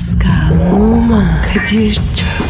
Pascal, Oman, Kadir çok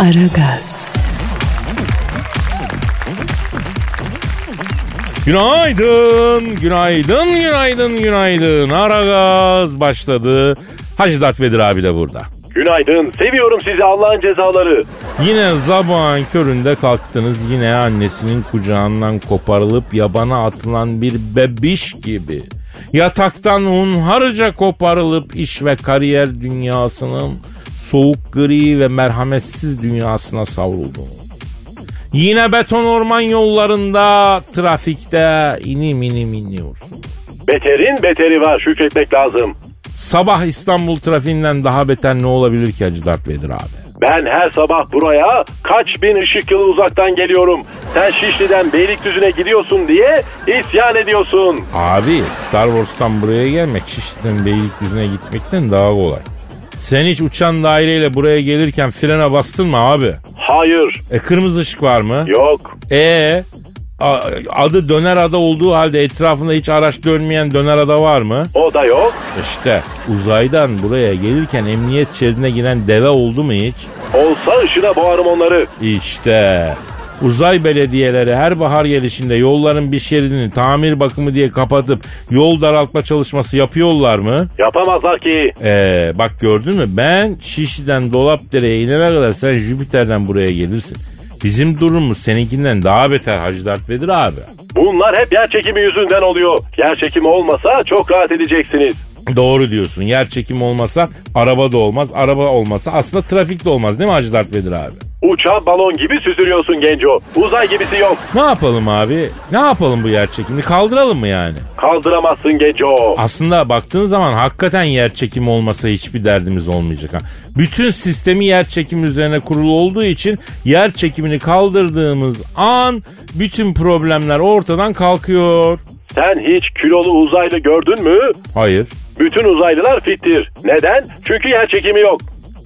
Aragaz, Günaydın, günaydın, günaydın, günaydın. Aragaz başladı. Hacı Dert Vedir abi de burada. Günaydın. Seviyorum sizi Allah'ın cezaları. Yine zabağın köründe kalktınız. Yine annesinin kucağından koparılıp yabana atılan bir bebiş gibi. Yataktan hunharca koparılıp iş ve kariyer dünyasının soğuk gri ve merhametsiz dünyasına savruldunuz. Yine beton orman yollarında, trafikte inim inim iniyorsunuz. Beterin beteri var şükretmek lazım. Sabah İstanbul trafiğinden daha beter ne olabilir ki Hacı Dert Vedir abi? Ben her sabah buraya kaç bin ışık yılı uzaktan geliyorum. Sen Şişli'den Beylikdüzü'ne gidiyorsun diye isyan ediyorsun. Abi Star Wars'tan buraya gelmek Şişli'den Beylikdüzü'ne gitmekten daha kolay. Sen hiç uçan daireyle buraya gelirken frene bastın mı abi? Hayır. E kırmızı ışık var mı? Yok. E adı döner ada olduğu halde etrafında hiç araç dönmeyen döner ada var mı? O da yok. İşte uzaydan buraya gelirken emniyet şeridine giren deve oldu mu hiç? Olsa ışına boğarım onları. İşte uzay belediyeleri her bahar gelişinde yolların bir şeridini tamir bakımı diye kapatıp yol daraltma çalışması yapıyorlar mı? Yapamazlar ki. Ee, bak gördün mü ben Şişli'den Dolapdere'ye inene kadar sen Jüpiter'den buraya gelirsin. Bizim durumumuz seninkinden daha beter Hacı Dert Vedir abi. Bunlar hep yer çekimi yüzünden oluyor. Yer çekimi olmasa çok rahat edeceksiniz. Doğru diyorsun. Yer çekimi olmasa araba da olmaz. Araba olmasa aslında trafik de olmaz değil mi Hacı Dert Vedir abi? Uçan balon gibi süzülüyorsun genco. Uzay gibisi yok. Ne yapalım abi? Ne yapalım bu yer çekimini? Kaldıralım mı yani? Kaldıramazsın genco. Aslında baktığın zaman hakikaten yer çekimi olmasa hiçbir derdimiz olmayacak. Ha. Bütün sistemi yer çekimi üzerine kurulu olduğu için yer çekimini kaldırdığımız an bütün problemler ortadan kalkıyor. Sen hiç kilolu uzaylı gördün mü? Hayır. Bütün uzaylılar fittir. Neden? Çünkü yer çekimi yok.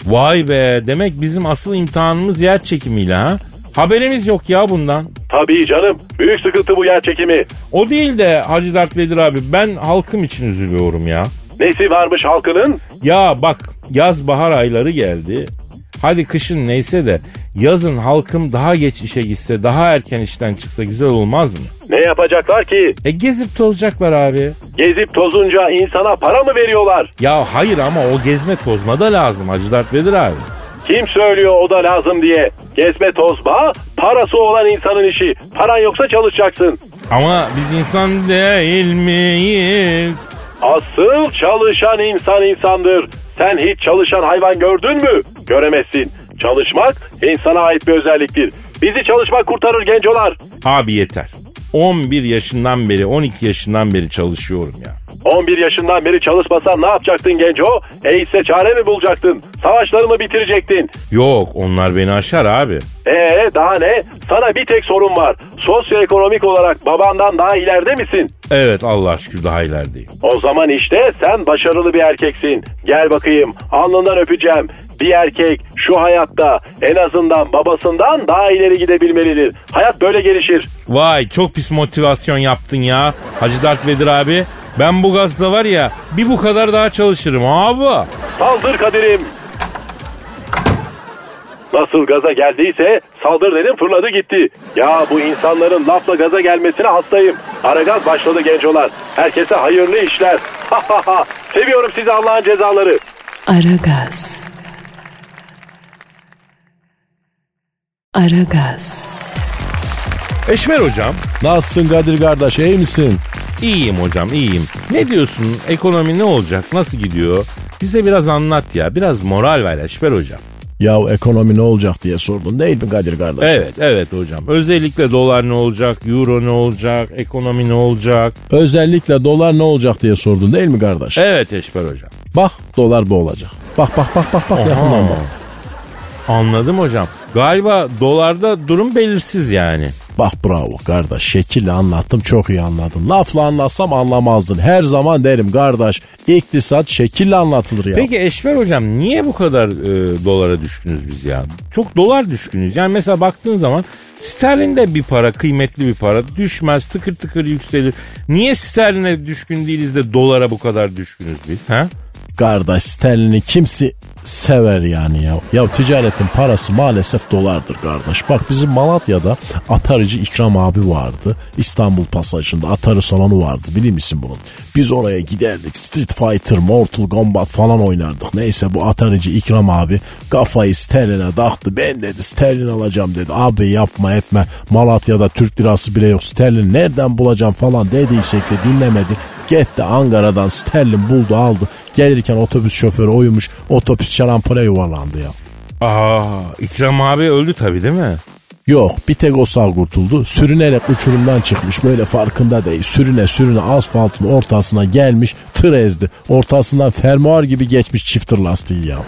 Vay be demek bizim asıl imtihanımız yer çekimiyle ha. Haberimiz yok ya bundan. Tabii canım. Büyük sıkıntı bu yer çekimi. O değil de Hacı Dert Vedir abi ben halkım için üzülüyorum ya. Nesi varmış halkının? Ya bak yaz bahar ayları geldi. Hadi kışın neyse de yazın halkım daha geç işe gitse daha erken işten çıksa güzel olmaz mı? Ne yapacaklar ki? E gezip tozacaklar abi. Gezip tozunca insana para mı veriyorlar? Ya hayır ama o gezme tozma da lazım Hacı Dert Vedir abi. Kim söylüyor o da lazım diye? Gezme tozma, parası olan insanın işi. Paran yoksa çalışacaksın. Ama biz insan değil miyiz? Asıl çalışan insan insandır. Sen hiç çalışan hayvan gördün mü? Göremezsin. Çalışmak insana ait bir özelliktir. Bizi çalışmak kurtarır gencolar. Abi yeter. 11 yaşından beri 12 yaşından beri çalışıyorum ya. 11 yaşından beri çalışmasan ne yapacaktın genco? Eğitse çare mi bulacaktın? Savaşları mı bitirecektin? Yok onlar beni aşar abi. Ee daha ne? Sana bir tek sorun var. Sosyoekonomik olarak babandan daha ileride misin? Evet Allah şükür daha ilerideyim. O zaman işte sen başarılı bir erkeksin. Gel bakayım alnından öpeceğim. Bir erkek şu hayatta en azından babasından daha ileri gidebilmelidir. Hayat böyle gelişir. Vay çok pis motivasyon yaptın ya. Hacı Dert Vedir abi. Ben bu gazla var ya bir bu kadar daha çalışırım abi. Saldır Kadir'im. Nasıl gaza geldiyse saldır dedim fırladı gitti. Ya bu insanların lafla gaza gelmesine hastayım. Aragaz başladı gencolar. Herkese hayırlı işler. Seviyorum sizi Allah'ın cezaları. Aragaz. Aragaz. Eşmer hocam. Nasılsın Kadir kardeş iyi misin? İyiyim hocam iyiyim. Ne diyorsun ekonomi ne olacak nasıl gidiyor? Bize biraz anlat ya biraz moral ver Eşmer hocam. Ya ekonomi ne olacak diye sordun değil mi Kadir kardeş? Evet evet hocam özellikle dolar ne olacak euro ne olacak ekonomi ne olacak? Özellikle dolar ne olacak diye sordun değil mi kardeş? Evet Eşmer hocam. Bak dolar bu olacak. Bak bak bak bak bak yakından bak. Anladım hocam. Galiba dolarda durum belirsiz yani. Bak bravo kardeş şekille anlattım çok iyi anladın. Lafla anlatsam anlamazdın. Her zaman derim kardeş iktisat şekille anlatılır ya. Peki Eşver hocam niye bu kadar e, dolara düşkünüz biz ya? Çok dolar düşkünüz. Yani mesela baktığın zaman sterlin de bir para kıymetli bir para düşmez tıkır tıkır yükselir. Niye sterline düşkün değiliz de dolara bu kadar düşkünüz biz? Ha? Kardeş sterlini kimsi sever yani ya. Ya ticaretin parası maalesef dolardır kardeş. Bak bizim Malatya'da atarıcı İkram abi vardı. İstanbul pasajında atarı salonu vardı biliyor musun bunun? Biz oraya giderdik Street Fighter, Mortal Kombat falan oynardık. Neyse bu atarıcı İkram abi kafayı sterline taktı. Ben dedi sterlin alacağım dedi. Abi yapma etme Malatya'da Türk lirası bile yok. Sterlin nereden bulacağım falan dediysek de dinlemedi. Gitti Ankara'dan sterlin buldu aldı. Gelirken otobüs şoförü uyumuş. Otobüs şarampole yuvarlandı ya. Aa, İkram abi öldü tabii değil mi? Yok bir tek o sağ kurtuldu. Sürünerek uçurumdan çıkmış böyle farkında değil. Sürüne sürüne asfaltın ortasına gelmiş tır ezdi. Ortasından fermuar gibi geçmiş çiftir lastiği ya.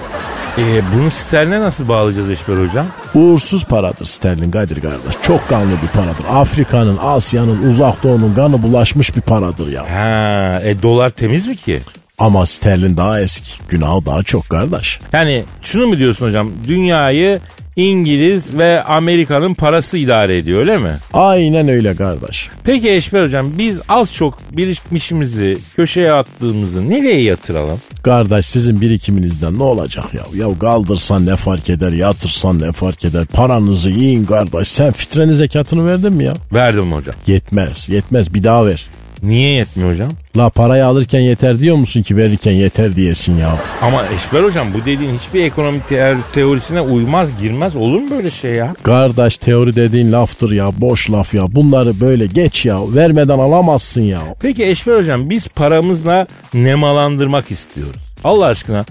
E, bunu sterline nasıl bağlayacağız Eşber hocam? Uğursuz paradır sterlin Kadir kardeş. Çok kanlı bir paradır. Afrika'nın, Asya'nın, uzak doğunun kanı bulaşmış bir paradır ya. Ha, e dolar temiz mi ki? Ama sterlin daha eski. Günahı daha çok kardeş. Yani şunu mu diyorsun hocam? Dünyayı İngiliz ve Amerika'nın parası idare ediyor öyle mi? Aynen öyle kardeş. Peki Eşber hocam biz az çok birikmişimizi köşeye attığımızı nereye yatıralım? Kardeş sizin birikiminizden ne olacak ya? Ya kaldırsan ne fark eder, yatırsan ne fark eder? Paranızı yiyin kardeş. Sen fitrenin zekatını verdin mi ya? Verdim hocam. Yetmez, yetmez bir daha ver. Niye yetmiyor hocam? La parayı alırken yeter diyor musun ki verirken yeter diyesin ya? Ama Eşber hocam bu dediğin hiçbir ekonomi te- teorisine uymaz girmez olur mu böyle şey ya? Kardeş teori dediğin laftır ya, boş laf ya. Bunları böyle geç ya, vermeden alamazsın ya. Peki Eşber hocam biz paramızla nemalandırmak istiyoruz. Allah aşkına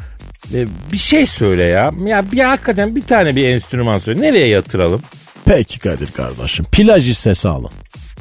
e, bir şey söyle ya. Ya bir hakikaten bir tane bir enstrüman söyle. Nereye yatıralım? Peki Kadir kardeşim, plaj hissesi alın.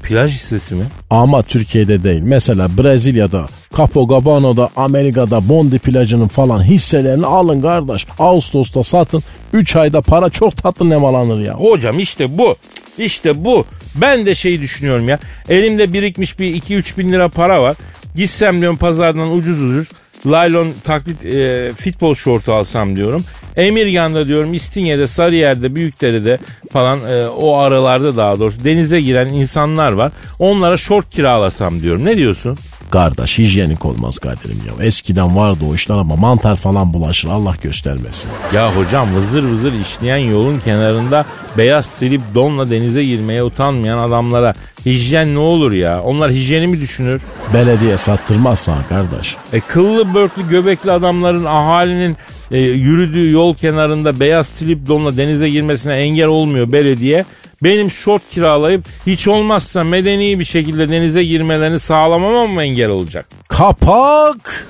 Plaj hissesi mi? Ama Türkiye'de değil. Mesela Brezilya'da, Copacabana'da, Amerika'da Bondi plajının falan hisselerini alın kardeş. Ağustos'ta satın. 3 ayda para çok tatlı nemalanır ya. Hocam işte bu. İşte bu. Ben de şey düşünüyorum ya. Elimde birikmiş bir 2-3 bin lira para var. Gitsem diyorum pazardan ucuz ucuz. Laylon taklit e, futbol şortu alsam diyorum. Emirgan'da diyorum İstinye'de, Sarıyer'de, Büyükdere'de falan e, o aralarda daha doğrusu denize giren insanlar var. Onlara şort kiralasam diyorum. Ne diyorsun? Kardeş hijyenik olmaz Kadir'im ya. Eskiden vardı o işler ama mantar falan bulaşır Allah göstermesin. Ya hocam vızır vızır işleyen yolun kenarında beyaz silip donla denize girmeye utanmayan adamlara hijyen ne olur ya? Onlar hijyeni mi düşünür? Belediye sattırmaz sana kardeş. E kıllı börklü göbekli adamların ahalinin e, yürüdüğü yol kenarında beyaz silip donla denize girmesine engel olmuyor belediye. Benim şort kiralayıp hiç olmazsa medeni bir şekilde denize girmelerini sağlamamam mı engel olacak? Kapak!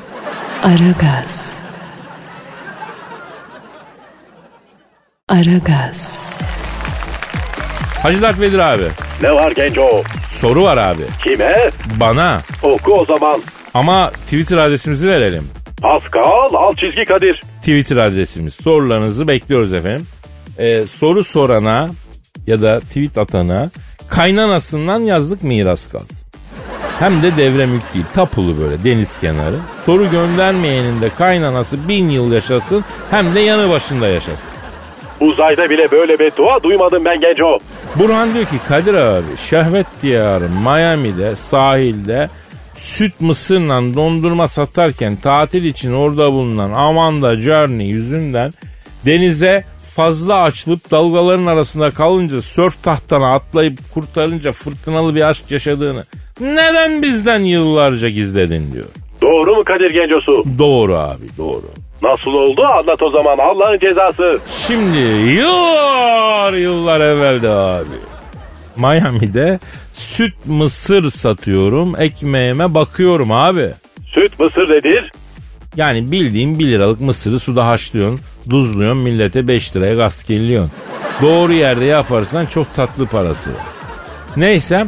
Aragaz. Aragaz. Hacı Dert Vedir abi Ne var genco? soru var abi. Kime? Bana Oku o zaman. ama Twitter adresimizi verelim. Pascal alt çizgi Kadir. Twitter adresimiz. Sorularınızı bekliyoruz efendim. Ee, soru sorana ya da tweet atana kaynanasından yazlık miras kalsın. Hem de devre mülk değil tapulu böyle deniz kenarı. Soru göndermeyenin de kaynanası bin yıl yaşasın hem de yanı başında yaşasın. Uzayda bile böyle beddua duymadım ben genco. Burhan diyor ki Kadir abi şehvet diyarı Miami'de sahilde süt mısırla dondurma satarken tatil için orada bulunan Amanda Journey yüzünden denize fazla açılıp dalgaların arasında kalınca sörf tahtana atlayıp kurtarınca fırtınalı bir aşk yaşadığını neden bizden yıllarca gizledin diyor. Doğru mu Kadir gencosu? Doğru abi doğru. Nasıl oldu anlat o zaman Allah'ın cezası. Şimdi yıllar yıllar evvelde abi. Miami'de süt mısır satıyorum. Ekmeğime bakıyorum abi. Süt mısır nedir? Yani bildiğin 1 liralık mısırı suda haşlıyorsun. Duzluyorsun millete 5 liraya gaz geliyorsun. Doğru yerde yaparsan çok tatlı parası var. Neyse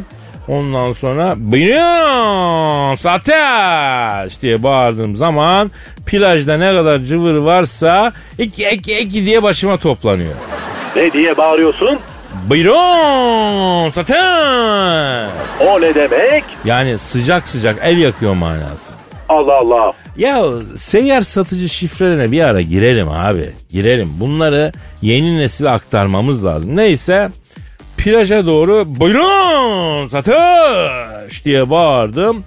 Ondan sonra buyurun ateş diye bağırdığım zaman plajda ne kadar cıvır varsa iki iki iki diye başıma toplanıyor. Ne diye bağırıyorsun? Buyurun satın. O ne demek? Yani sıcak sıcak el yakıyor manası. Allah Allah. Ya seyyar satıcı şifrelerine bir ara girelim abi. Girelim. Bunları yeni nesile aktarmamız lazım. Neyse plaja doğru buyurun satış diye bağırdım.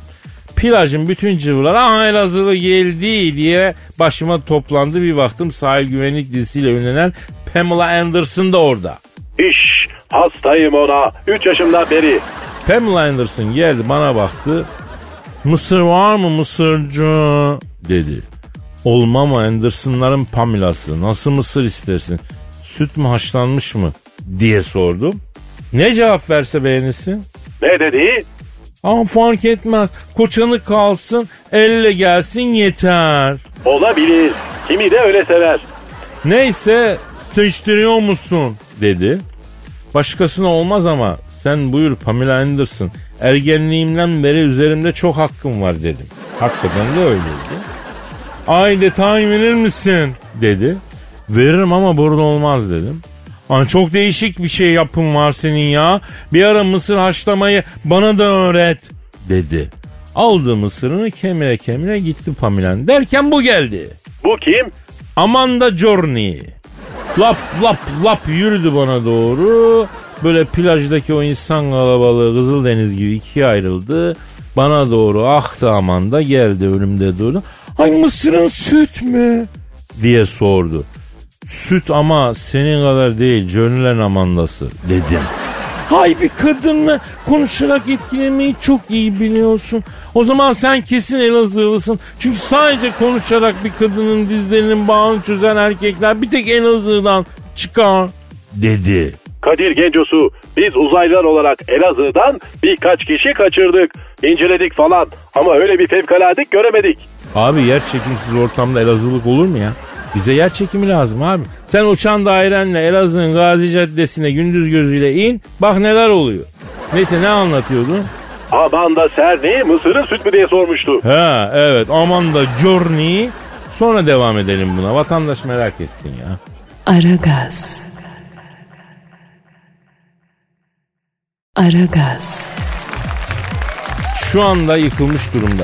Plajın bütün cıvıları aha Elazığlı geldi diye başıma toplandı. Bir baktım sahil güvenlik dizisiyle ünlenen Pamela Anderson da orada. İş hastayım ona. 3 yaşımdan beri. Pamela Anderson geldi bana baktı. Mısır var mı mısırcı dedi. Olmam Anderson'ların Pamela'sı. Nasıl mısır istersin? Süt mü haşlanmış mı? diye sordum. Ne cevap verse beğenirsin? Ne dedi? Ama fark etmez. Koçanı kalsın, elle gelsin yeter. Olabilir. Kimi de öyle sever. Neyse seçtiriyor musun dedi. Başkasına olmaz ama sen buyur Pamela Anderson. Ergenliğimden beri üzerimde çok hakkım var dedim. Hakikaten de öyleydi. Ay detay verir misin dedi. Veririm ama burada olmaz dedim. Ay çok değişik bir şey yapım var senin ya. Bir ara mısır haşlamayı bana da öğret dedi. Aldı mısırını kemire kemire gitti Pamela. Derken bu geldi. Bu kim? Amanda Journey. Lap lap lap yürüdü bana doğru. Böyle plajdaki o insan kalabalığı Kızıldeniz gibi ikiye ayrıldı. Bana doğru aktı Amanda geldi önümde durdu. Ay mısırın süt mü? diye sordu. Süt ama senin kadar değil Journey'lerin Amandası dedim. Hay bir kadınla konuşarak etkilemeyi çok iyi biliyorsun. O zaman sen kesin Elazığlısın. Çünkü sadece konuşarak bir kadının dizlerinin bağını çözen erkekler bir tek Elazığ'dan çıkar dedi. Kadir Gencosu. Biz uzaylılar olarak Elazığ'dan birkaç kişi kaçırdık. İnceledik falan. Ama öyle bir fevkaladik göremedik. Abi yer çekimsiz ortamda Elazığlık olur mu ya? Bize yer çekimi lazım abi. Sen uçan dairenle Elazığ'ın Gazi Caddesi'ne gündüz gözüyle in. Bak neler oluyor. Neyse ne anlatıyordun? Amanda Serni Mısır'ın süt mü diye sormuştu. Ha evet aman da Journey. Sonra devam edelim buna. Vatandaş merak etsin ya. Aragaz. Aragaz. Şu anda yıkılmış durumda.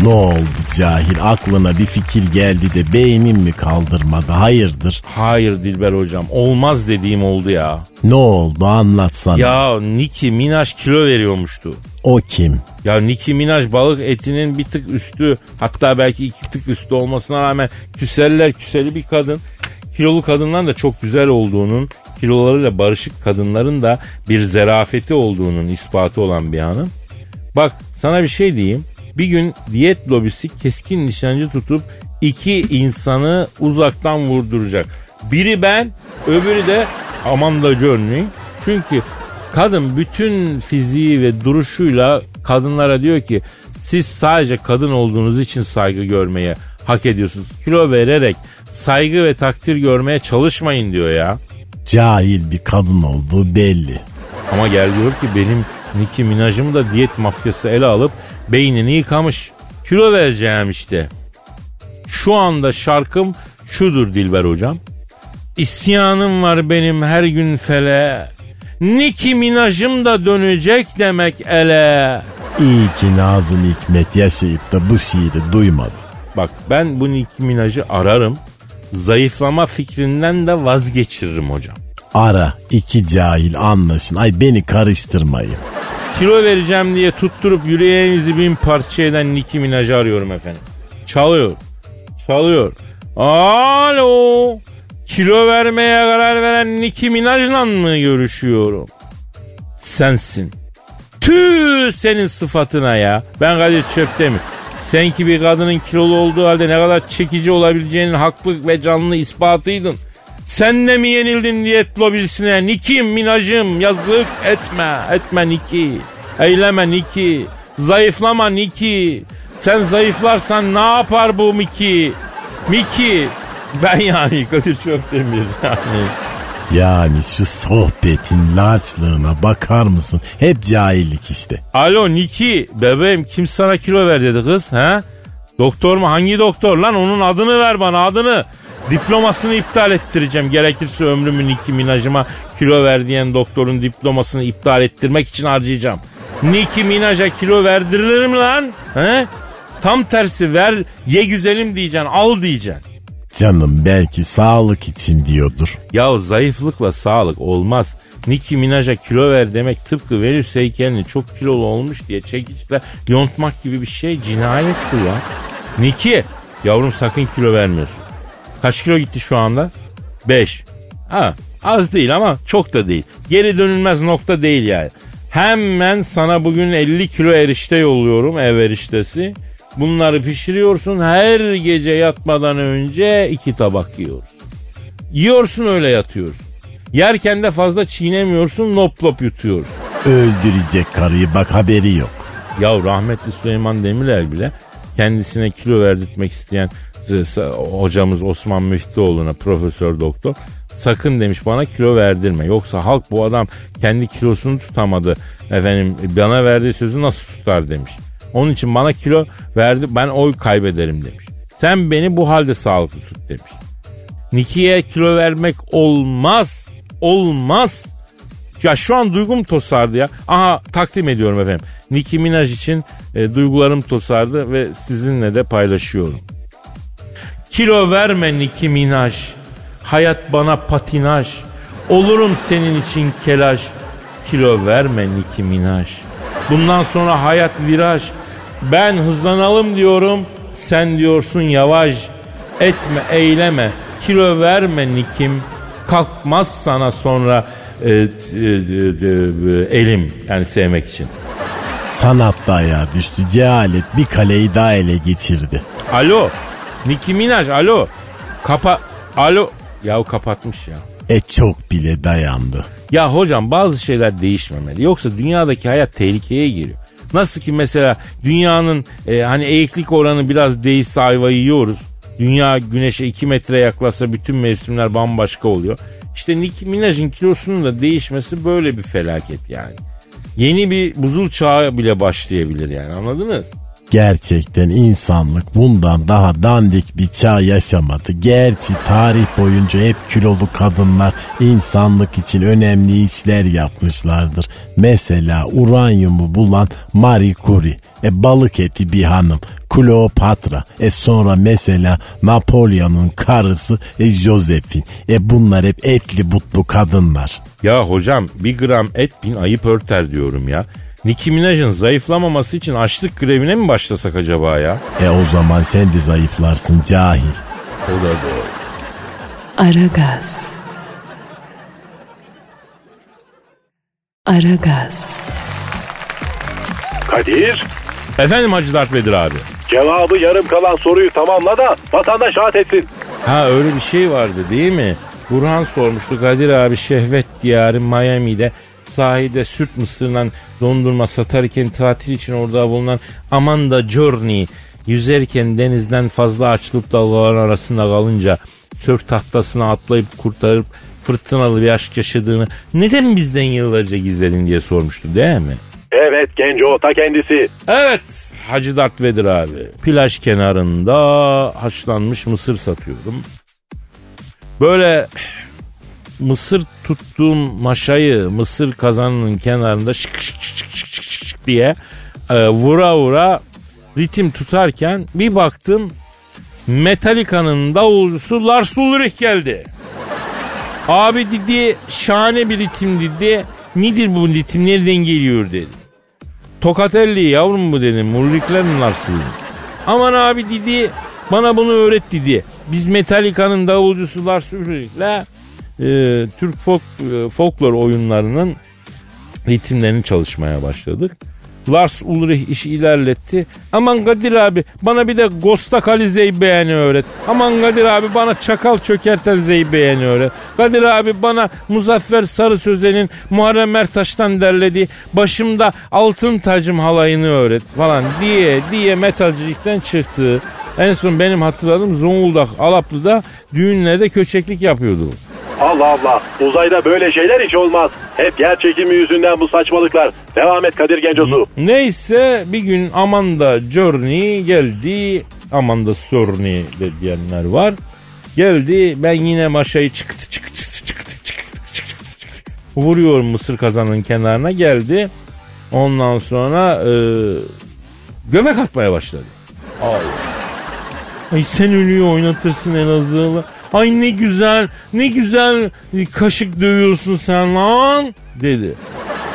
Ne oldu cahil aklına bir fikir geldi de beynin mi kaldırmadı hayırdır? Hayır Dilber hocam olmaz dediğim oldu ya. Ne oldu anlatsana. Ya Nicki Minaj kilo veriyormuştu. O kim? Ya Nicki Minaj balık etinin bir tık üstü hatta belki iki tık üstü olmasına rağmen küseller küseli bir kadın. Kilolu kadınların da çok güzel olduğunun, kilolarıyla barışık kadınların da bir zerafeti olduğunun ispatı olan bir hanım. Bak sana bir şey diyeyim. Bir gün diyet lobisi keskin nişancı tutup iki insanı uzaktan vurduracak. Biri ben, öbürü de Amanda Journey. Çünkü kadın bütün fiziği ve duruşuyla kadınlara diyor ki siz sadece kadın olduğunuz için saygı görmeye hak ediyorsunuz. Kilo vererek saygı ve takdir görmeye çalışmayın diyor ya. Cahil bir kadın olduğu belli. Ama gel diyor ki benim Nicki Minaj'ımı da diyet mafyası ele alıp beynini yıkamış. Kilo vereceğim işte. Şu anda şarkım şudur Dilber hocam. İsyanım var benim her gün fele. Nicki Minaj'ım da dönecek demek ele. İyi ki Nazım Hikmet yaşayıp da bu şiiri duymadı. Bak ben bu Nicki Minaj'ı ararım. Zayıflama fikrinden de vazgeçiririm hocam. Ara iki cahil anlaşın. Ay beni karıştırmayın. Kilo vereceğim diye tutturup yüreğinizi bin parça eden Nicki Minaj'ı arıyorum efendim. Çalıyor. Çalıyor. Alo. Kilo vermeye karar veren Nicki Minaj'la mı görüşüyorum? Sensin. Tüh senin sıfatına ya. Ben Kadir Çöptemir. Sen ki bir kadının kilolu olduğu halde ne kadar çekici olabileceğinin haklı ve canlı ispatıydın. Sen de mi yenildin diyet lobisine? Nikim minajım yazık etme. Etme Niki. Eyleme Niki. Zayıflama Niki. Sen zayıflarsan ne yapar bu Miki? Miki. Ben yani Kadir Çöptemir yani. Yani şu sohbetin larçlığına bakar mısın? Hep cahillik işte. Alo Niki bebeğim kim sana kilo ver dedi kız ha? Doktor mu hangi doktor lan onun adını ver bana adını. Diplomasını iptal ettireceğim. Gerekirse ömrümü Nicki Minaj'ıma kilo ver diyen doktorun diplomasını iptal ettirmek için harcayacağım. Nicki Minaj'a kilo verdirilir mi lan? He? Tam tersi ver ye güzelim diyeceksin al diyeceksin. Canım belki sağlık için diyordur. Ya zayıflıkla sağlık olmaz. Nicki Minaj'a kilo ver demek tıpkı Venüs heykelini çok kilolu olmuş diye çekiçle yontmak gibi bir şey cinayet bu ya. Nicki yavrum sakın kilo vermiyorsun. Kaç kilo gitti şu anda? 5. Ha az değil ama çok da değil. Geri dönülmez nokta değil yani. Hemen sana bugün 50 kilo erişte yolluyorum ev eriştesi. Bunları pişiriyorsun her gece yatmadan önce iki tabak yiyoruz. Yiyorsun öyle yatıyorsun. Yerken de fazla çiğnemiyorsun lop lop yutuyorsun. Öldürecek karıyı bak haberi yok. Ya rahmetli Süleyman Demirel bile kendisine kilo verdirtmek isteyen e, hocamız Osman Müftüoğlu'na profesör doktor sakın demiş bana kilo verdirme. Yoksa halk bu adam kendi kilosunu tutamadı. Efendim bana verdiği sözü nasıl tutar demiş. Onun için bana kilo verdi ben oy kaybederim demiş. Sen beni bu halde sağlıklı tut demiş. Niki'ye kilo vermek olmaz. Olmaz. Ya şu an duygum tosardı ya. Aha takdim ediyorum efendim. Nicki Minaj için e, duygularım tosardı ve sizinle de paylaşıyorum. Kilo verme Nicki Minaj. Hayat bana patinaj. Olurum senin için kelaş. Kilo verme Nicki Minaj. Bundan sonra hayat viraj. Ben hızlanalım diyorum. Sen diyorsun yavaş. Etme eyleme. Kilo verme Nikim. Kalkmaz sana sonra e, e, e, e, elim yani sevmek için. Sanat dayağı düştü. Cehalet bir kaleyi daha ele geçirdi. Alo. Nicki Minaj alo. Kapa alo. Yahu kapatmış ya. E çok bile dayandı. Ya hocam bazı şeyler değişmemeli. Yoksa dünyadaki hayat tehlikeye giriyor. Nasıl ki mesela dünyanın e, hani eğiklik oranı biraz değişse ayva yiyoruz. Dünya güneşe 2 metre yaklaşsa bütün mevsimler bambaşka oluyor. İşte Nicki Minaj'ın kilosunun da değişmesi böyle bir felaket yani. Yeni bir buzul çağı bile başlayabilir yani anladınız? Gerçekten insanlık bundan daha dandik bir çağ yaşamadı. Gerçi tarih boyunca hep kilolu kadınlar insanlık için önemli işler yapmışlardır. Mesela uranyumu bulan Marie Curie. E balık eti bir hanım. Kleopatra. E sonra mesela Napolyon'un karısı e Josephine. E bunlar hep etli butlu kadınlar. Ya hocam bir gram et bin ayıp örter diyorum ya. Nicki Minaj'ın zayıflamaması için açlık grevine mi başlasak acaba ya? E o zaman sen de zayıflarsın cahil. O da doğru. Aragaz. Aragaz. Kadir Efendim Hacı Dert Vedir abi. cevabı yarım kalan soruyu tamamla da vatandaş rahat etsin. Ha öyle bir şey vardı değil mi? Burhan sormuştu Kadir abi şehvet diyarı Miami'de sahilde süt mısırından dondurma satarken tatil için orada bulunan Amanda Journey yüzerken denizden fazla açılıp dalgaların arasında kalınca sörf tahtasına atlayıp kurtarıp fırtınalı bir aşk yaşadığını neden bizden yıllarca gizledin diye sormuştu değil mi? Evet Genco ta kendisi. Evet Hacı Dert Vedir abi. Plaj kenarında haşlanmış mısır satıyorum. Böyle mısır tuttuğum maşayı mısır kazanının kenarında şık şık şık şık şık şık şık diye e, vura vura ritim tutarken bir baktım Metallica'nın davulcusu Lars Ulrich geldi. Abi dedi şahane bir ritim dedi. Nedir bu ritim nereden geliyor dedi. Tokatelli yavrum bu dedim. Ulrich'lerin Lars'ıyım. Aman abi dedi bana bunu öğret dedi. Biz Metallica'nın davulcusu Lars Ulrich'le e, Türk folk, e, folklor oyunlarının ritimlerini çalışmaya başladık. Lars Ulrich işi ilerletti. Aman Kadir abi bana bir de Gostak Ali Zeybeğen'i öğret. Aman Kadir abi bana Çakal Çökerten Zeybeğen'i öğret. Kadir abi bana Muzaffer Sarı Sözen'in Muharrem Ertaş'tan derlediği Başımda Altın Tacım halayını öğret falan diye diye metalcilikten çıktı. En son benim hatırladığım Zonguldak Alaplı'da düğünlerde köçeklik yapıyordu. Allah Allah. Uzayda böyle şeyler hiç olmaz. Hep yer çekimi yüzünden bu saçmalıklar. Devam et Kadir Gencosu. Neyse bir gün Amanda Journey geldi. Amanda Journey de diyenler var. Geldi ben yine maşayı çıktı çıktı çıktı çıktı çıktı çıktı çıktı. Vuruyorum mısır kazanın kenarına geldi. Ondan sonra e, göbek atmaya başladı. Ay. Ay sen ölüyü oynatırsın Elazığlı. Ay ne güzel ne güzel kaşık dövüyorsun sen lan dedi.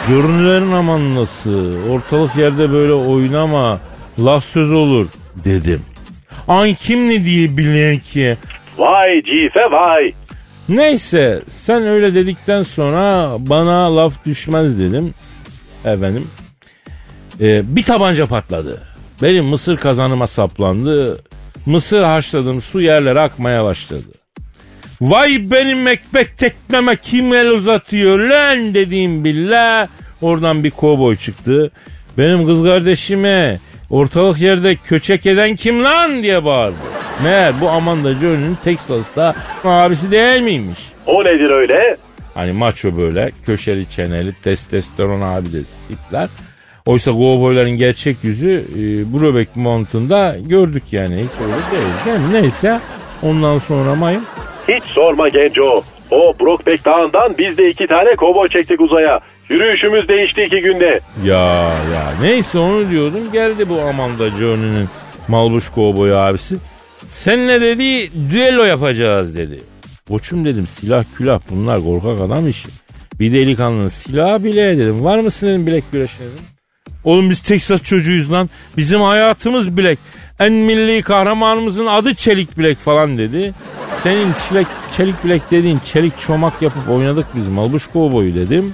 Görünülerin aman nasıl ortalık yerde böyle oynama laf söz olur dedim. Ay kim ne diye bilir ki Vay cife vay. Neyse sen öyle dedikten sonra bana laf düşmez dedim. Efendim. Ee, bir tabanca patladı. Benim mısır kazanıma saplandı. Mısır haşladım su yerlere akmaya başladı. Vay benim ekmek tekmeme kim el uzatıyor lan dediğim billah. Oradan bir kovboy çıktı. Benim kız kardeşime ortalık yerde köçek eden kim lan diye bağırdı. Meğer bu Amanda Jones'un Texas'ta abisi değil miymiş? O nedir öyle? Hani maço böyle köşeli çeneli testosteron abi de tipler. Oysa kovboyların gerçek yüzü e, Brobeck montunda gördük yani hiç öyle değil. mi? Neyse ondan sonra mayın. Hiç sorma Genco. O Brokeback Dağı'ndan biz de iki tane kovboy çektik uzaya. Yürüyüşümüz değişti iki günde. Ya ya neyse onu diyordum geldi bu Amanda Journey'nin malbuş kovboy abisi. Seninle dedi düello yapacağız dedi. Koçum dedim silah külah bunlar korkak adam işi. Bir delikanlının silahı bile dedim. Var mısın dedim bilek güreşine dedim. Oğlum biz Texas çocuğuyuz lan. Bizim hayatımız bilek. En milli kahramanımızın adı Çelik Bilek falan dedi. Senin çelik, çelik bilek dediğin çelik çomak yapıp oynadık biz Malbuş Kovboy'u dedim.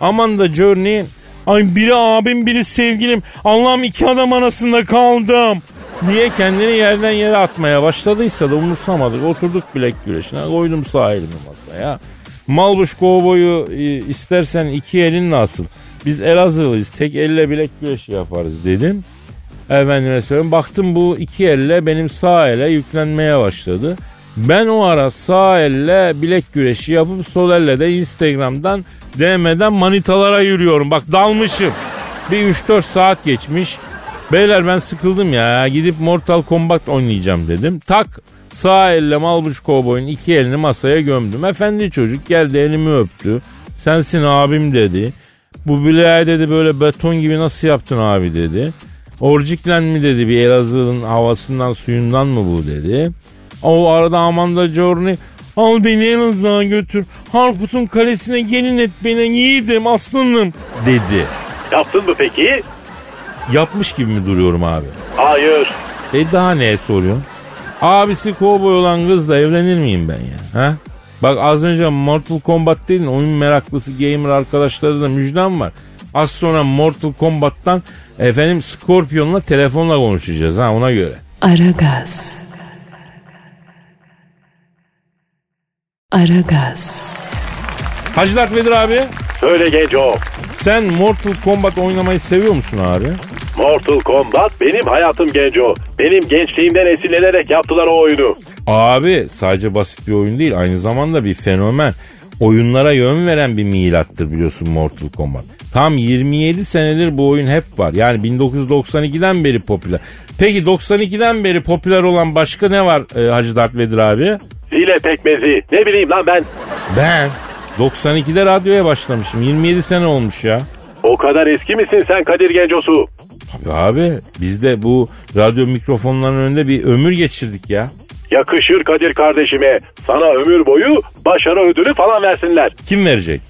Aman da Journey ay biri abim biri sevgilim Allah'ım iki adam arasında kaldım. Niye kendini yerden yere atmaya başladıysa da umursamadık. Oturduk bilek güreşine koydum sağ elimi masaya. Malbuş kovboyu e, istersen iki elinle asıl. Biz Elazığlıyız tek elle bilek güreşi yaparız dedim. Efendime söyleyeyim baktım bu iki elle benim sağ ele yüklenmeye başladı. Ben o ara sağ elle bilek güreşi yapıp sol elle de Instagram'dan DM'den manitalara yürüyorum. Bak dalmışım. Bir 3-4 saat geçmiş. Beyler ben sıkıldım ya gidip Mortal Kombat oynayacağım dedim. Tak sağ elle Malbuş Kovboy'un iki elini masaya gömdüm. Efendi çocuk geldi elimi öptü. Sensin abim dedi. Bu bileği dedi böyle beton gibi nasıl yaptın abi dedi. Orciklen mi dedi bir Elazığ'ın havasından suyundan mı bu dedi. O arada Amanda Journey al beni Elazığ'a götür. Harput'un kalesine gelin et beni yiğidim aslanım dedi. Yaptın mı peki? Yapmış gibi mi duruyorum abi? Hayır. E daha neye soruyorsun? Abisi kovboy olan kızla evlenir miyim ben ya? Ha? Bak az önce Mortal Kombat dedin oyun meraklısı gamer arkadaşları da müjdem var. Az sonra Mortal Kombat'tan efendim Scorpion'la telefonla konuşacağız ha ona göre. Aragaz. Aragaz. Hacı Dert Vedir abi Söyle Genco. sen Mortal Kombat oynamayı seviyor musun abi? Mortal Kombat benim hayatım Genco. Benim gençliğimden esinlenerek yaptılar o oyunu. Abi sadece basit bir oyun değil aynı zamanda bir fenomen. Oyunlara yön veren bir milattır biliyorsun Mortal Kombat. Tam 27 senedir bu oyun hep var. Yani 1992'den beri popüler. Peki 92'den beri popüler olan başka ne var e, Hacı Dert Vedir abi? Zile pekmezi. Ne bileyim lan ben. Ben 92'de radyoya başlamışım. 27 sene olmuş ya. O kadar eski misin sen Kadir Gencosu? Tabii abi biz de bu radyo mikrofonlarının önünde bir ömür geçirdik ya. Yakışır Kadir kardeşime. Sana ömür boyu başarı ödülü falan versinler. Kim verecek?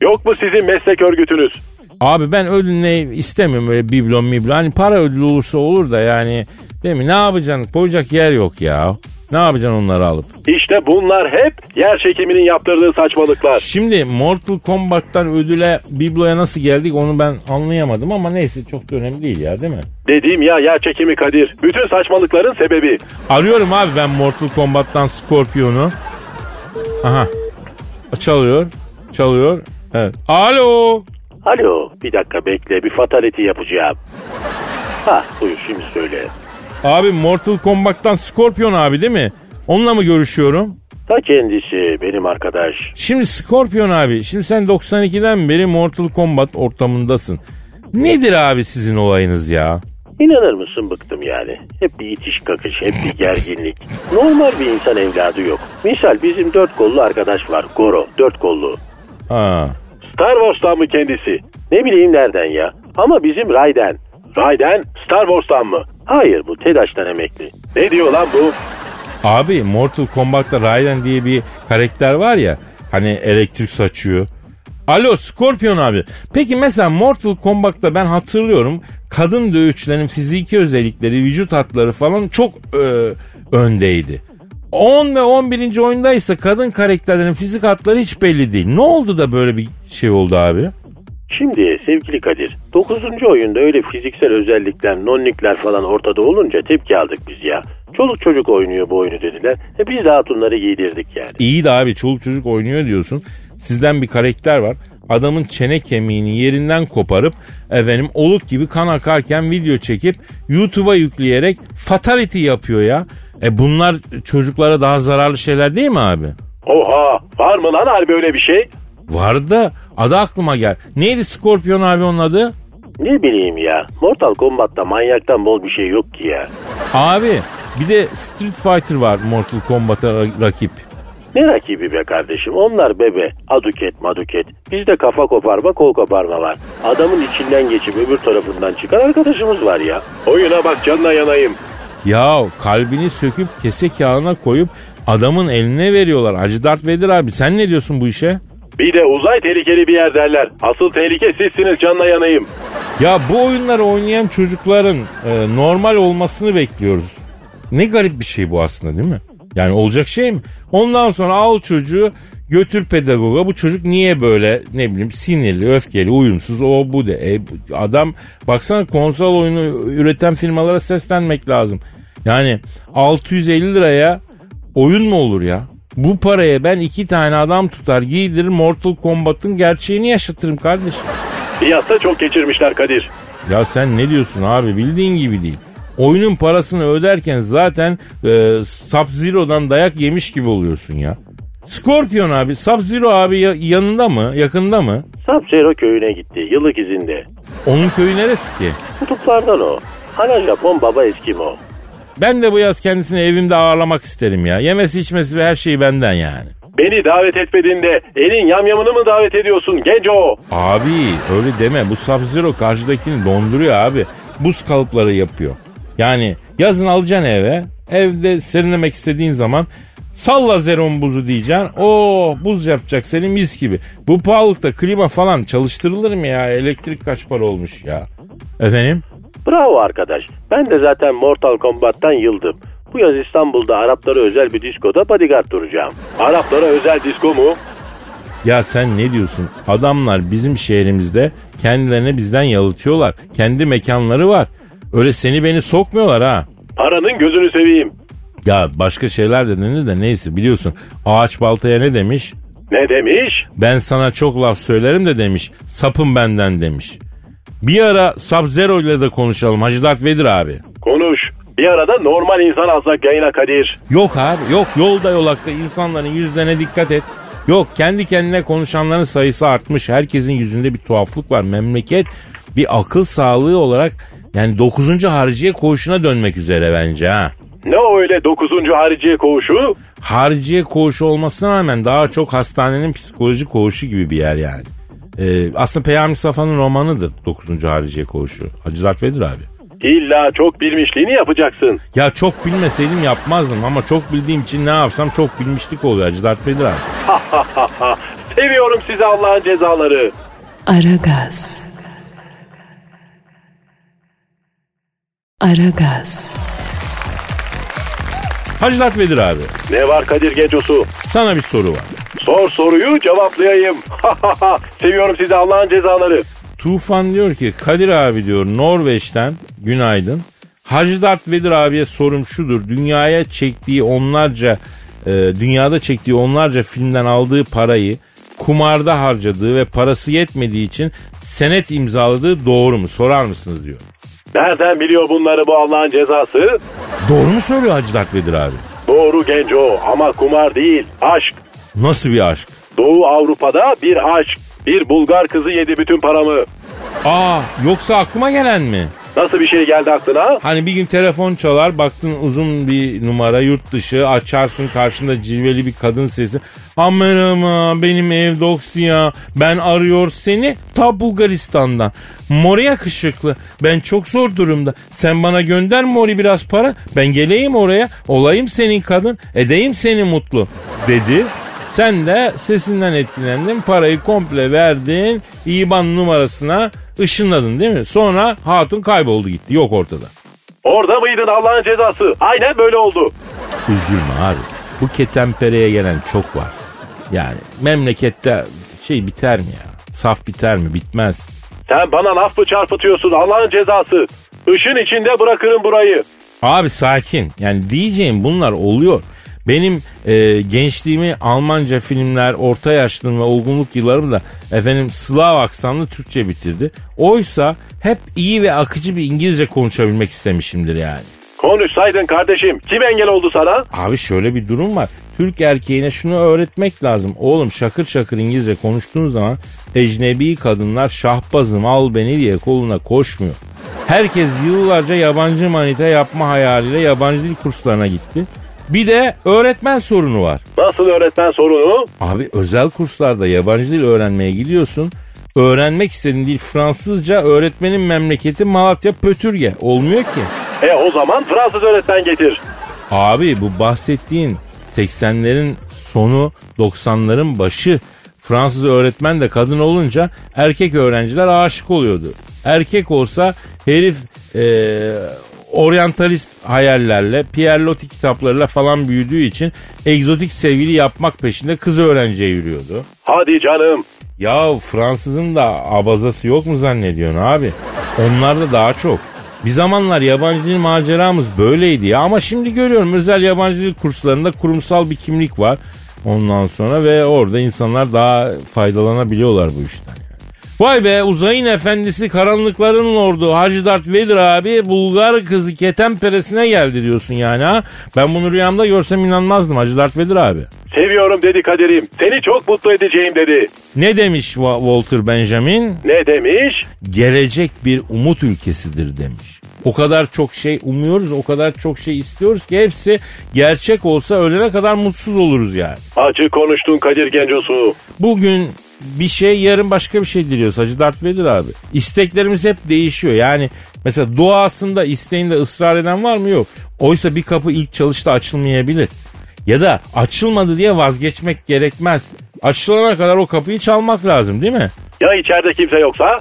Yok mu sizin meslek örgütünüz? Abi ben ödül ne istemiyorum öyle biblo miblo. Hani para ödülü olursa olur da yani değil mi? Ne yapacaksın? Koyacak yer yok ya. Ne yapacaksın onları alıp? İşte bunlar hep yer çekiminin yaptırdığı saçmalıklar. Şimdi Mortal Kombat'tan ödüle bibloya nasıl geldik onu ben anlayamadım ama neyse çok da önemli değil ya değil mi? Dediğim ya yer çekimi Kadir. Bütün saçmalıkların sebebi. Arıyorum abi ben Mortal Kombat'tan Scorpion'u. Aha. Çalıyor. Çalıyor. Evet. Alo. Alo bir dakika bekle bir fatality yapacağım. Ha buyur şimdi söyle. Abi Mortal Kombat'tan Scorpion abi değil mi? Onunla mı görüşüyorum? Ta kendisi benim arkadaş. Şimdi Scorpion abi şimdi sen 92'den beri Mortal Kombat ortamındasın. Nedir abi sizin olayınız ya? İnanır mısın bıktım yani. Hep bir itiş kakış, hep bir gerginlik. Normal bir insan evladı yok. Misal bizim dört kollu arkadaş var. Goro, dört kollu. Ha. Star Wars'tan mı kendisi? Ne bileyim nereden ya. Ama bizim Raiden. Raiden Star Wars'tan mı? Hayır bu TEDAŞ'tan emekli. Ne diyor lan bu? Abi Mortal Kombat'ta Raiden diye bir karakter var ya hani elektrik saçıyor. Alo Scorpion abi. Peki mesela Mortal Kombat'ta ben hatırlıyorum kadın dövüşçülerin fiziki özellikleri, vücut hatları falan çok e, öndeydi. 10 ve 11. oyunda ise kadın karakterlerin fizik hatları hiç belli değil. Ne oldu da böyle bir şey oldu abi? Şimdi sevgili Kadir 9. oyunda öyle fiziksel özellikler, nonnikler falan ortada olunca tepki aldık biz ya. Çoluk çocuk oynuyor bu oyunu dediler. E biz de hatunları giydirdik yani. İyi de abi çoluk çocuk oynuyor diyorsun. Sizden bir karakter var. Adamın çene kemiğini yerinden koparıp efendim oluk gibi kan akarken video çekip YouTube'a yükleyerek fatality yapıyor ya. E bunlar çocuklara daha zararlı şeyler değil mi abi? Oha var mı lan harbi öyle bir şey? Vardı da adı aklıma gel. Neydi Scorpion abi onun adı? Ne bileyim ya. Mortal Kombat'ta manyaktan bol bir şey yok ki ya. Abi bir de Street Fighter var Mortal Kombat'a ra- rakip. Ne rakibi be kardeşim? Onlar bebe. Aduket maduket. Bizde kafa koparma kol koparma var. Adamın içinden geçip öbür tarafından çıkan arkadaşımız var ya. Oyuna bak canına yanayım. Ya kalbini söküp kese kağına koyup adamın eline veriyorlar. Hacı Dert Vedir abi sen ne diyorsun bu işe? Bir de uzay tehlikeli bir yer derler. Asıl tehlike sizsiniz canına yanayım. Ya bu oyunları oynayan çocukların e, normal olmasını bekliyoruz. Ne garip bir şey bu aslında değil mi? Yani olacak şey mi? Ondan sonra al çocuğu götür pedagoga. Bu çocuk niye böyle ne bileyim sinirli, öfkeli, uyumsuz o bu de. E, adam baksana konsol oyunu üreten firmalara seslenmek lazım. Yani 650 liraya oyun mu olur ya? Bu paraya ben iki tane adam tutar giydirir Mortal Kombat'ın gerçeğini yaşatırım kardeşim. Fiyatta çok geçirmişler Kadir. Ya sen ne diyorsun abi bildiğin gibi değil. Oyunun parasını öderken zaten e, Sub-Zero'dan dayak yemiş gibi oluyorsun ya. Scorpion abi, Sub-Zero abi ya- yanında mı, yakında mı? Sub-Zero köyüne gitti. Yıllık izinde. Onun köyü neresi ki? Kutuplardan o. Ana Japon baba Eskimo. Ben de bu yaz kendisini evimde ağırlamak isterim ya. Yemesi içmesi ve her şeyi benden yani. Beni davet etmediğinde elin yamyamını mı davet ediyorsun genco? Abi öyle deme bu Sub-Zero karşıdakini donduruyor abi. Buz kalıpları yapıyor. Yani yazın alacaksın eve. Evde serinlemek istediğin zaman salla zeron buzu diyeceksin. Oo buz yapacak seni mis gibi. Bu pahalılıkta klima falan çalıştırılır mı ya? Elektrik kaç para olmuş ya? Efendim? Bravo arkadaş. Ben de zaten Mortal Kombat'tan yıldım. Bu yaz İstanbul'da Araplara özel bir diskoda bodyguard duracağım. Araplara özel disko mu? Ya sen ne diyorsun? Adamlar bizim şehrimizde kendilerini bizden yalıtıyorlar. Kendi mekanları var. Öyle seni beni sokmuyorlar ha. Paranın gözünü seveyim. Ya başka şeyler de denir de neyse biliyorsun. Ağaç baltaya ne demiş? Ne demiş? Ben sana çok laf söylerim de demiş. Sapın benden demiş. Bir ara Sub-Zero ile de konuşalım Hacı Dert Vedir abi. Konuş. Bir arada normal insan alsak yayına Kadir. Yok abi yok yolda yolakta insanların yüzlerine dikkat et. Yok kendi kendine konuşanların sayısı artmış. Herkesin yüzünde bir tuhaflık var. Memleket bir akıl sağlığı olarak yani 9. hariciye koğuşuna dönmek üzere bence ha. Ne o öyle 9. hariciye koğuşu? Hariciye koğuşu olmasına rağmen daha çok hastanenin psikoloji koğuşu gibi bir yer yani. Ee, aslında Peyami Safa'nın romanıdır 9. Hariciye koğuşu. Hacı Dert Vedir abi. İlla çok bilmişliğini yapacaksın. Ya çok bilmeseydim yapmazdım ama çok bildiğim için ne yapsam çok bilmişlik oluyor Hacı Dert Vedir abi. Seviyorum sizi Allah'ın cezaları. Aragaz. Aragaz. Hacı Dert Vedir abi. Ne var Kadir Gecosu? Sana bir soru var. Sor soruyu cevaplayayım. Seviyorum sizi Allah'ın cezaları. Tufan diyor ki Kadir abi diyor Norveç'ten günaydın. Hacı Dert Vedir abiye sorum şudur. Dünyaya çektiği onlarca e, dünyada çektiği onlarca filmden aldığı parayı kumarda harcadığı ve parası yetmediği için senet imzaladığı doğru mu? Sorar mısınız diyor. Nereden biliyor bunları bu Allah'ın cezası? Doğru mu söylüyor Hacı Dert Vedir abi? Doğru genco ama kumar değil aşk. Nasıl bir aşk? Doğu Avrupa'da bir aşk. Bir Bulgar kızı yedi bütün paramı. Aa yoksa aklıma gelen mi? Nasıl bir şey geldi aklına? Hani bir gün telefon çalar baktın uzun bir numara yurt dışı açarsın karşında cilveli bir kadın sesi. Amerama benim ev doksiya ben arıyor seni ta Bulgaristan'dan. Mori yakışıklı ben çok zor durumda sen bana gönder Mori biraz para ben geleyim oraya olayım senin kadın edeyim seni mutlu dedi. Sen de sesinden etkilendin parayı komple verdin İban numarasına ışınladın değil mi? Sonra hatun kayboldu gitti yok ortada. Orada mıydın Allah'ın cezası? Aynen böyle oldu. Üzülme abi. Bu ketempereye gelen çok var. Yani memlekette şey biter mi ya? Saf biter mi? Bitmez. Sen bana laf mı çarpıtıyorsun Allah'ın cezası? Işın içinde bırakırım burayı. Abi sakin. Yani diyeceğim bunlar oluyor. Benim e, gençliğimi Almanca filmler, orta yaşlılığım ve olgunluk yıllarım da efendim Slav aksanlı Türkçe bitirdi. Oysa hep iyi ve akıcı bir İngilizce konuşabilmek istemişimdir yani. Konuşsaydın kardeşim. Kim engel oldu sana? Abi şöyle bir durum var. Türk erkeğine şunu öğretmek lazım. Oğlum şakır şakır İngilizce konuştuğun zaman ecnebi kadınlar şahbazım al beni diye koluna koşmuyor. Herkes yıllarca yabancı manita yapma hayaliyle yabancı dil kurslarına gitti. Bir de öğretmen sorunu var. Nasıl öğretmen sorunu? Abi özel kurslarda yabancı dil öğrenmeye gidiyorsun. Öğrenmek istediğin dil Fransızca, öğretmenin memleketi Malatya Pötürge. Olmuyor ki. E o zaman Fransız öğretmen getir. Abi bu bahsettiğin 80'lerin sonu 90'ların başı Fransız öğretmen de kadın olunca erkek öğrenciler aşık oluyordu. Erkek olsa herif eee oryantalist hayallerle, Pierre Loti kitaplarıyla falan büyüdüğü için egzotik sevgili yapmak peşinde kız öğrenciye yürüyordu. Hadi canım. Ya Fransızın da abazası yok mu zannediyorsun abi? Onlar da daha çok. Bir zamanlar yabancı dil maceramız böyleydi ya ama şimdi görüyorum özel yabancı dil kurslarında kurumsal bir kimlik var. Ondan sonra ve orada insanlar daha faydalanabiliyorlar bu işten. Vay be uzayın efendisi karanlıkların lordu Hacı Dert Vedir abi Bulgar kızı ketemperesine geldi diyorsun yani ha. Ben bunu rüyamda görsem inanmazdım Hacı Dert Vedir abi. Seviyorum dedi Kadir'im. Seni çok mutlu edeceğim dedi. Ne demiş Wa- Walter Benjamin? Ne demiş? gelecek bir umut ülkesidir demiş. O kadar çok şey umuyoruz, o kadar çok şey istiyoruz ki hepsi gerçek olsa ölene kadar mutsuz oluruz yani. Acı konuştun Kadir Gencosu. Bugün bir şey yarın başka bir şey diliyoruz Hacı Dert Vedir abi. İsteklerimiz hep değişiyor. Yani mesela duasında isteğinde ısrar eden var mı? Yok. Oysa bir kapı ilk çalışta açılmayabilir. Ya da açılmadı diye vazgeçmek gerekmez. Açılana kadar o kapıyı çalmak lazım değil mi? Ya içeride kimse yoksa?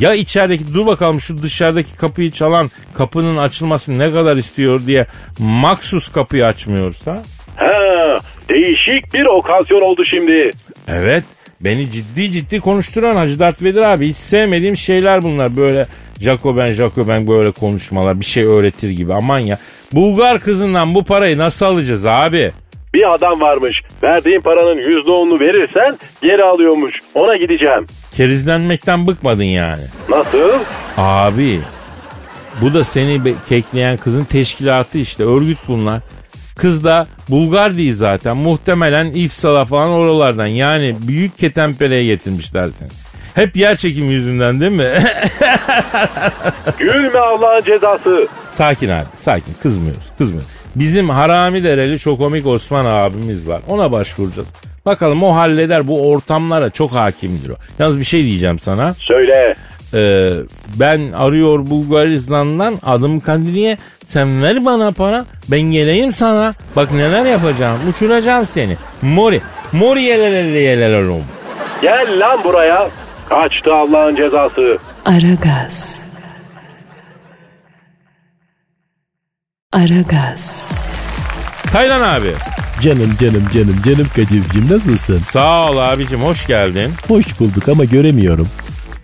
Ya içerideki dur bakalım şu dışarıdaki kapıyı çalan kapının açılmasını ne kadar istiyor diye maksus kapıyı açmıyorsa? Ha, değişik bir okazyon oldu şimdi. Evet beni ciddi ciddi konuşturan Hacı Dert Vedir abi hiç sevmediğim şeyler bunlar böyle Jacoben Jacoben böyle konuşmalar bir şey öğretir gibi aman ya. Bulgar kızından bu parayı nasıl alacağız abi? Bir adam varmış. Verdiğin paranın yüzde onunu verirsen geri alıyormuş. Ona gideceğim. Kerizlenmekten bıkmadın yani. Nasıl? Abi bu da seni kekleyen kızın teşkilatı işte örgüt bunlar. Kız da Bulgar değil zaten muhtemelen İpsala falan oralardan yani büyük ketempereye getirmişler seni. Hep yer çekimi yüzünden değil mi? Gülme Allah'ın cezası. sakin abi sakin kızmıyoruz kızmıyoruz. Bizim harami dereli çok komik Osman abimiz var ona başvuracağız. Bakalım o halleder bu ortamlara çok hakimdir o. Yalnız bir şey diyeceğim sana. Söyle. Ee, ben arıyor Bulgaristan'dan adım Kadriye. Sen ver bana para ben geleyim sana. Bak neler yapacağım uçuracağım seni. Mori. Mori yelelele yelelerum. Gel lan buraya. Kaçtı Allah'ın cezası. Aragaz. Aragaz. Taylan abi. Canım canım canım canım Kadir'cim nasılsın? Sağ ol abicim hoş geldin. Hoş bulduk ama göremiyorum.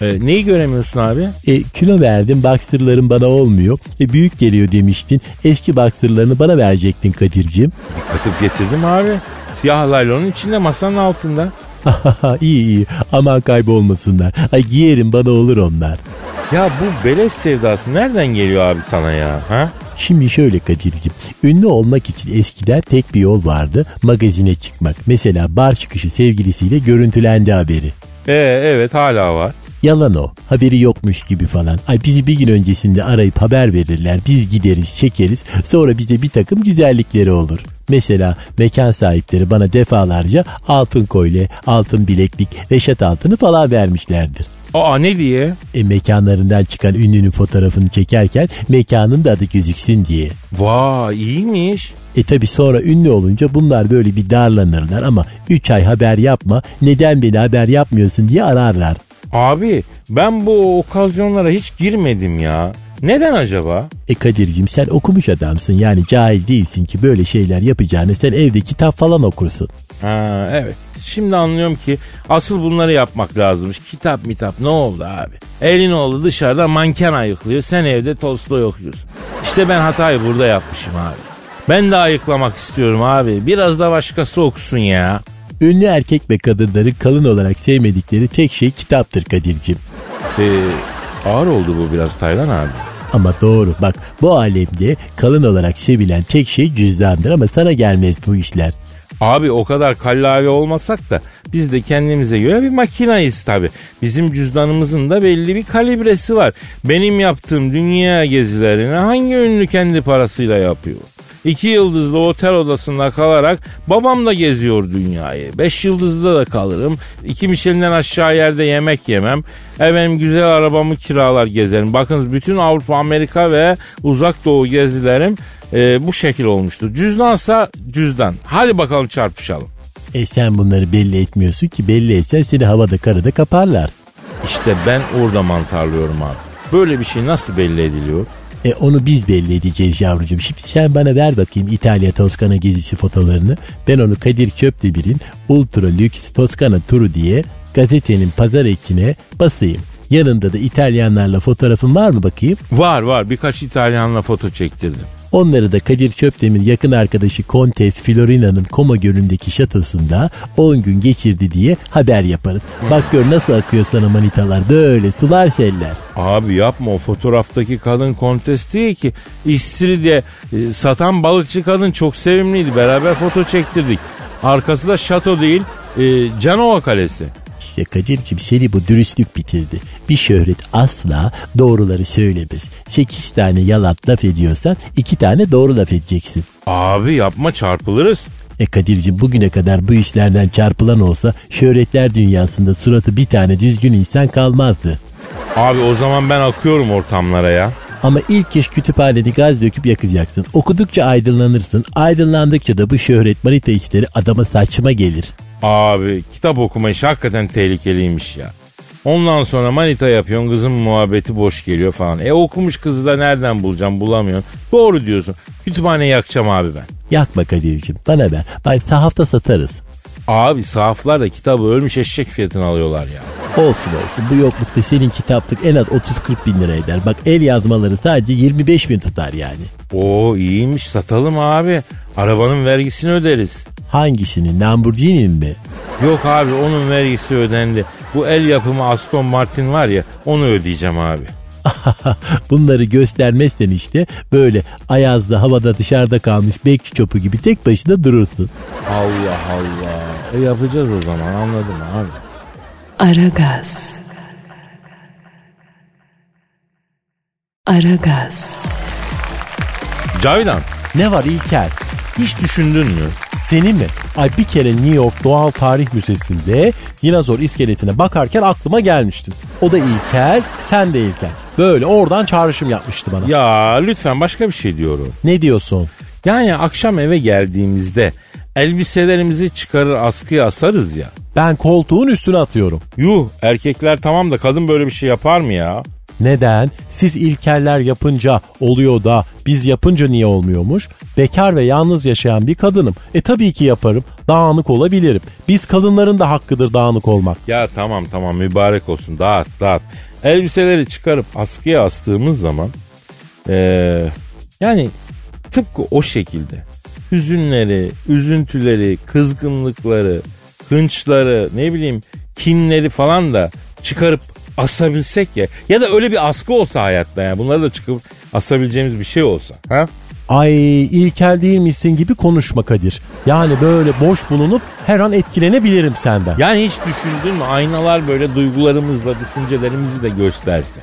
Ee, neyi göremiyorsun abi? E, kilo verdim baktırlarım bana olmuyor. E, büyük geliyor demiştin. Eski baktırlarını bana verecektin Kadir'cim. Atıp getirdim abi. Siyah laylonun içinde masanın altında. iyi iyi aman kaybolmasınlar. Ay giyerim bana olur onlar. Ya bu beleş sevdası nereden geliyor abi sana ya? Ha? Şimdi şöyle Kadir'cim. Ünlü olmak için eskiden tek bir yol vardı. Magazine çıkmak. Mesela bar çıkışı sevgilisiyle görüntülendi haberi. Ee, evet hala var. Yalan o. Haberi yokmuş gibi falan. Ay bizi bir gün öncesinde arayıp haber verirler. Biz gideriz, çekeriz. Sonra bize bir takım güzellikleri olur. Mesela mekan sahipleri bana defalarca altın kolye, altın bileklik, reşat altını falan vermişlerdir. Aa ne diye? E mekanlarından çıkan ünlünün fotoğrafını çekerken mekanın da adı gözüksün diye. Vay iyiymiş. E tabi sonra ünlü olunca bunlar böyle bir darlanırlar ama 3 ay haber yapma neden beni haber yapmıyorsun diye ararlar. Abi ben bu okazyonlara hiç girmedim ya. Neden acaba? E Kadir'cim sen okumuş adamsın yani cahil değilsin ki böyle şeyler yapacağını sen evde kitap falan okursun. Ha evet. Şimdi anlıyorum ki asıl bunları yapmak lazımmış. Kitap mitap ne oldu abi? Elin oldu dışarıda manken ayıklıyor. Sen evde Tolstoy okuyorsun. İşte ben hatayı burada yapmışım abi. Ben de ayıklamak istiyorum abi. Biraz da başkası okusun ya. Ünlü erkek ve kadınların kalın olarak sevmedikleri tek şey kitaptır Kadir'cim. Ee, ağır oldu bu biraz Taylan abi. Ama doğru bak bu alemde kalın olarak sevilen tek şey cüzdandır ama sana gelmez bu işler. Abi o kadar kallavi olmasak da biz de kendimize göre bir makinayız tabi. Bizim cüzdanımızın da belli bir kalibresi var. Benim yaptığım dünya gezilerini hangi ünlü kendi parasıyla yapıyor? İki yıldızlı otel odasında kalarak babam da geziyor dünyayı. Beş yıldızlı da kalırım. İki Michelin'den aşağı yerde yemek yemem. Efendim güzel arabamı kiralar gezerim. Bakın bütün Avrupa, Amerika ve uzak doğu gezilerim e, bu şekil olmuştur. Cüzdansa cüzdan. Hadi bakalım çarpışalım. E sen bunları belli etmiyorsun ki belli etsen seni havada karada kaparlar. İşte ben orada mantarlıyorum abi. Böyle bir şey nasıl belli ediliyor? E onu biz belli edeceğiz yavrucuğum. Şimdi sen bana ver bakayım İtalya Toskana gezisi fotolarını. Ben onu Kadir Çöpdemir'in Ultra Lüks Toskana turu diye gazetenin pazar ekine basayım. Yanında da İtalyanlarla fotoğrafın var mı bakayım? Var var birkaç İtalyanla foto çektirdim. Onları da Kadir Çöptemir yakın arkadaşı Kontes Florina'nın Koma Gölü'ndeki şatosunda 10 gün geçirdi diye haber yaparız. Bak gör nasıl akıyor sana manitalar böyle sular seller. Abi yapma o fotoğraftaki kadın kontes değil ki. İstiridye e, satan balıkçı kadın çok sevimliydi. Beraber foto çektirdik. Arkası da şato değil e, Canova Kalesi. İşte Kadir'cim seni bu dürüstlük bitirdi. Bir şöhret asla doğruları söylemez. 8 tane yalan laf ediyorsan 2 tane doğru laf edeceksin. Abi yapma çarpılırız. E Kadir'cim bugüne kadar bu işlerden çarpılan olsa şöhretler dünyasında suratı bir tane düzgün insan kalmazdı. Abi o zaman ben akıyorum ortamlara ya. Ama ilk iş kütüphaneni gaz döküp yakacaksın. Okudukça aydınlanırsın. Aydınlandıkça da bu şöhret manita işleri adama saçma gelir. Abi kitap okuma işi hakikaten tehlikeliymiş ya. Ondan sonra manita yapıyorsun kızın muhabbeti boş geliyor falan. E okumuş kızı da nereden bulacağım bulamıyorsun. Doğru diyorsun. Kütüphaneyi yakacağım abi ben. Yakma Kadir'cim bana ver. Bay sahafta satarız. Abi sahaflar da kitabı ölmüş eşek fiyatına alıyorlar ya. Olsun olsun bu yoklukta senin kitaplık en az 30-40 bin lira eder. Bak el yazmaları sadece 25 bin tutar yani. Oo iyiymiş satalım abi. Arabanın vergisini öderiz. Hangisini Lamborghini'nin mi? Yok abi onun vergisi ödendi. Bu el yapımı Aston Martin var ya onu ödeyeceğim abi. Bunları göstermezsen işte böyle ayazda havada dışarıda kalmış bekçi çopu gibi tek başına durursun. Allah Allah. E yapacağız o zaman anladım abi. Aragaz. Aragaz. Cavidan Ne var İlker? Hiç düşündün mü? Seni mi? Ay bir kere New York Doğal Tarih Müzesi'nde dinozor iskeletine bakarken aklıma gelmiştin. O da İlker, sen de İlker. Böyle oradan çağrışım yapmıştı bana. Ya lütfen başka bir şey diyorum. Ne diyorsun? Yani akşam eve geldiğimizde elbiselerimizi çıkarır askıya asarız ya. Ben koltuğun üstüne atıyorum. Yuh erkekler tamam da kadın böyle bir şey yapar mı ya? Neden? Siz ilkeller yapınca oluyor da biz yapınca niye olmuyormuş? Bekar ve yalnız yaşayan bir kadınım. E tabii ki yaparım. Dağınık olabilirim. Biz kadınların da hakkıdır dağınık olmak. Ya tamam tamam mübarek olsun dağıt dağıt. Elbiseleri çıkarıp askıya astığımız zaman ee, yani tıpkı o şekilde hüzünleri, üzüntüleri, kızgınlıkları, hınçları, ne bileyim kinleri falan da çıkarıp asabilsek ya. Ya da öyle bir askı olsa hayatta ya. Bunları da çıkıp asabileceğimiz bir şey olsa. Ha? Ay ilkel değil misin gibi konuşma Kadir. Yani böyle boş bulunup her an etkilenebilirim senden. Yani hiç düşündün mü aynalar böyle duygularımızla, düşüncelerimizi de gösterse.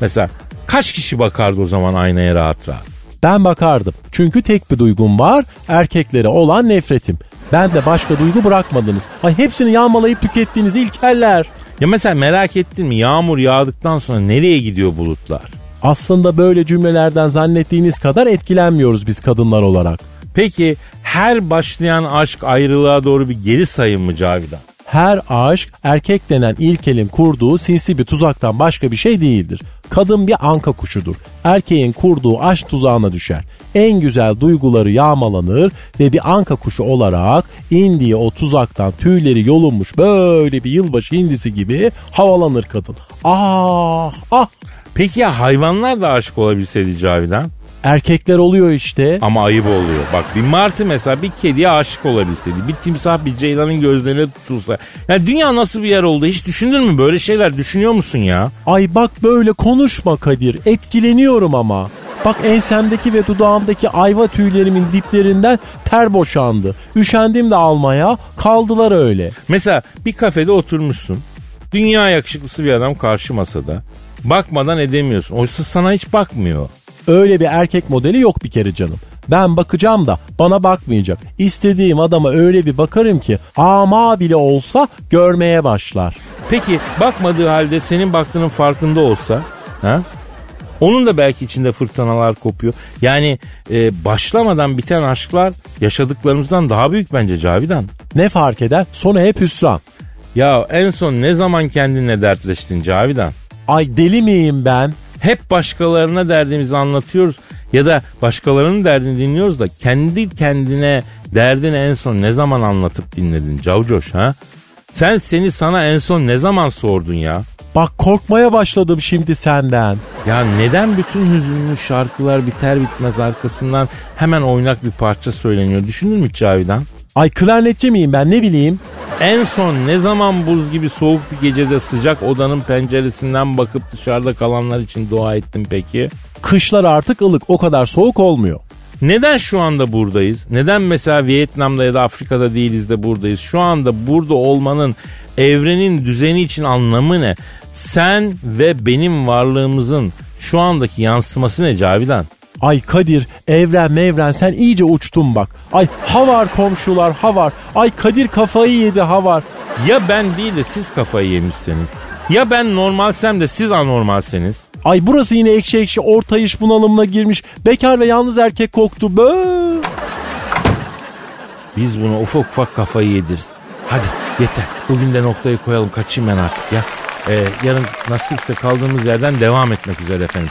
Mesela kaç kişi bakardı o zaman aynaya rahat rahat? Ben bakardım. Çünkü tek bir duygum var. Erkeklere olan nefretim. Ben de başka duygu bırakmadınız. Ay hepsini yağmalayıp tükettiğiniz ilkeller. Ya mesela merak ettin mi yağmur yağdıktan sonra nereye gidiyor bulutlar? Aslında böyle cümlelerden zannettiğiniz kadar etkilenmiyoruz biz kadınlar olarak. Peki her başlayan aşk ayrılığa doğru bir geri sayım mı Cavidan? Her aşk erkek denen ilkelin kurduğu sinsi bir tuzaktan başka bir şey değildir. Kadın bir anka kuşudur. Erkeğin kurduğu aşk tuzağına düşer. En güzel duyguları yağmalanır ve bir anka kuşu olarak indiği o tuzaktan tüyleri yolunmuş böyle bir yılbaşı hindisi gibi havalanır kadın. Ah ah Peki ya hayvanlar da aşık olabilseydi Cavidan? erkekler oluyor işte. Ama ayıp oluyor. Bak bir martı mesela bir kediye aşık olabilseydi. Bir timsah bir ceylanın gözlerine tutulsa. Yani dünya nasıl bir yer oldu hiç düşündün mü? Böyle şeyler düşünüyor musun ya? Ay bak böyle konuşma Kadir. Etkileniyorum ama. Bak ensemdeki ve dudağımdaki ayva tüylerimin diplerinden ter boşandı. Üşendim de almaya kaldılar öyle. Mesela bir kafede oturmuşsun. Dünya yakışıklısı bir adam karşı masada. Bakmadan edemiyorsun. Oysa sana hiç bakmıyor. Öyle bir erkek modeli yok bir kere canım. Ben bakacağım da bana bakmayacak. İstediğim adama öyle bir bakarım ki ama bile olsa görmeye başlar. Peki bakmadığı halde senin baktığının farkında olsa ha? Onun da belki içinde fırtınalar kopuyor. Yani e, başlamadan biten aşklar yaşadıklarımızdan daha büyük bence Cavidan. Ne fark eder? Sonu hep hüsran. Ya en son ne zaman kendinle dertleştin Cavidan? Ay deli miyim ben? Hep başkalarına derdimizi anlatıyoruz ya da başkalarının derdini dinliyoruz da kendi kendine derdini en son ne zaman anlatıp dinledin Cavcoş ha? Sen seni sana en son ne zaman sordun ya? Bak korkmaya başladım şimdi senden. Ya neden bütün hüzünlü şarkılar biter bitmez arkasından hemen oynak bir parça söyleniyor? Düşündün mü Cavidan? Ay klarnetçi miyim ben ne bileyim? En son ne zaman buz gibi soğuk bir gecede sıcak odanın penceresinden bakıp dışarıda kalanlar için dua ettin peki? Kışlar artık ılık o kadar soğuk olmuyor. Neden şu anda buradayız? Neden mesela Vietnam'da ya da Afrika'da değiliz de buradayız? Şu anda burada olmanın evrenin düzeni için anlamı ne? Sen ve benim varlığımızın şu andaki yansıması ne Cavidan? Ay Kadir evren mevren sen iyice uçtun bak. Ay havar komşular havar. Ay Kadir kafayı yedi havar. Ya ben değil de siz kafayı yemişseniz. Ya ben normalsem de siz anormalseniz. Ay burası yine ekşi ekşi orta iş bunalımına girmiş. Bekar ve yalnız erkek koktu. Bö. Biz bunu ufak ufak kafayı yediririz. Hadi yeter. Bugün de noktayı koyalım. Kaçayım ben artık ya. Ee, yarın nasipse kaldığımız yerden devam etmek üzere efendim.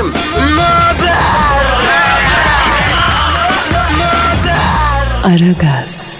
Möber! Aragaz.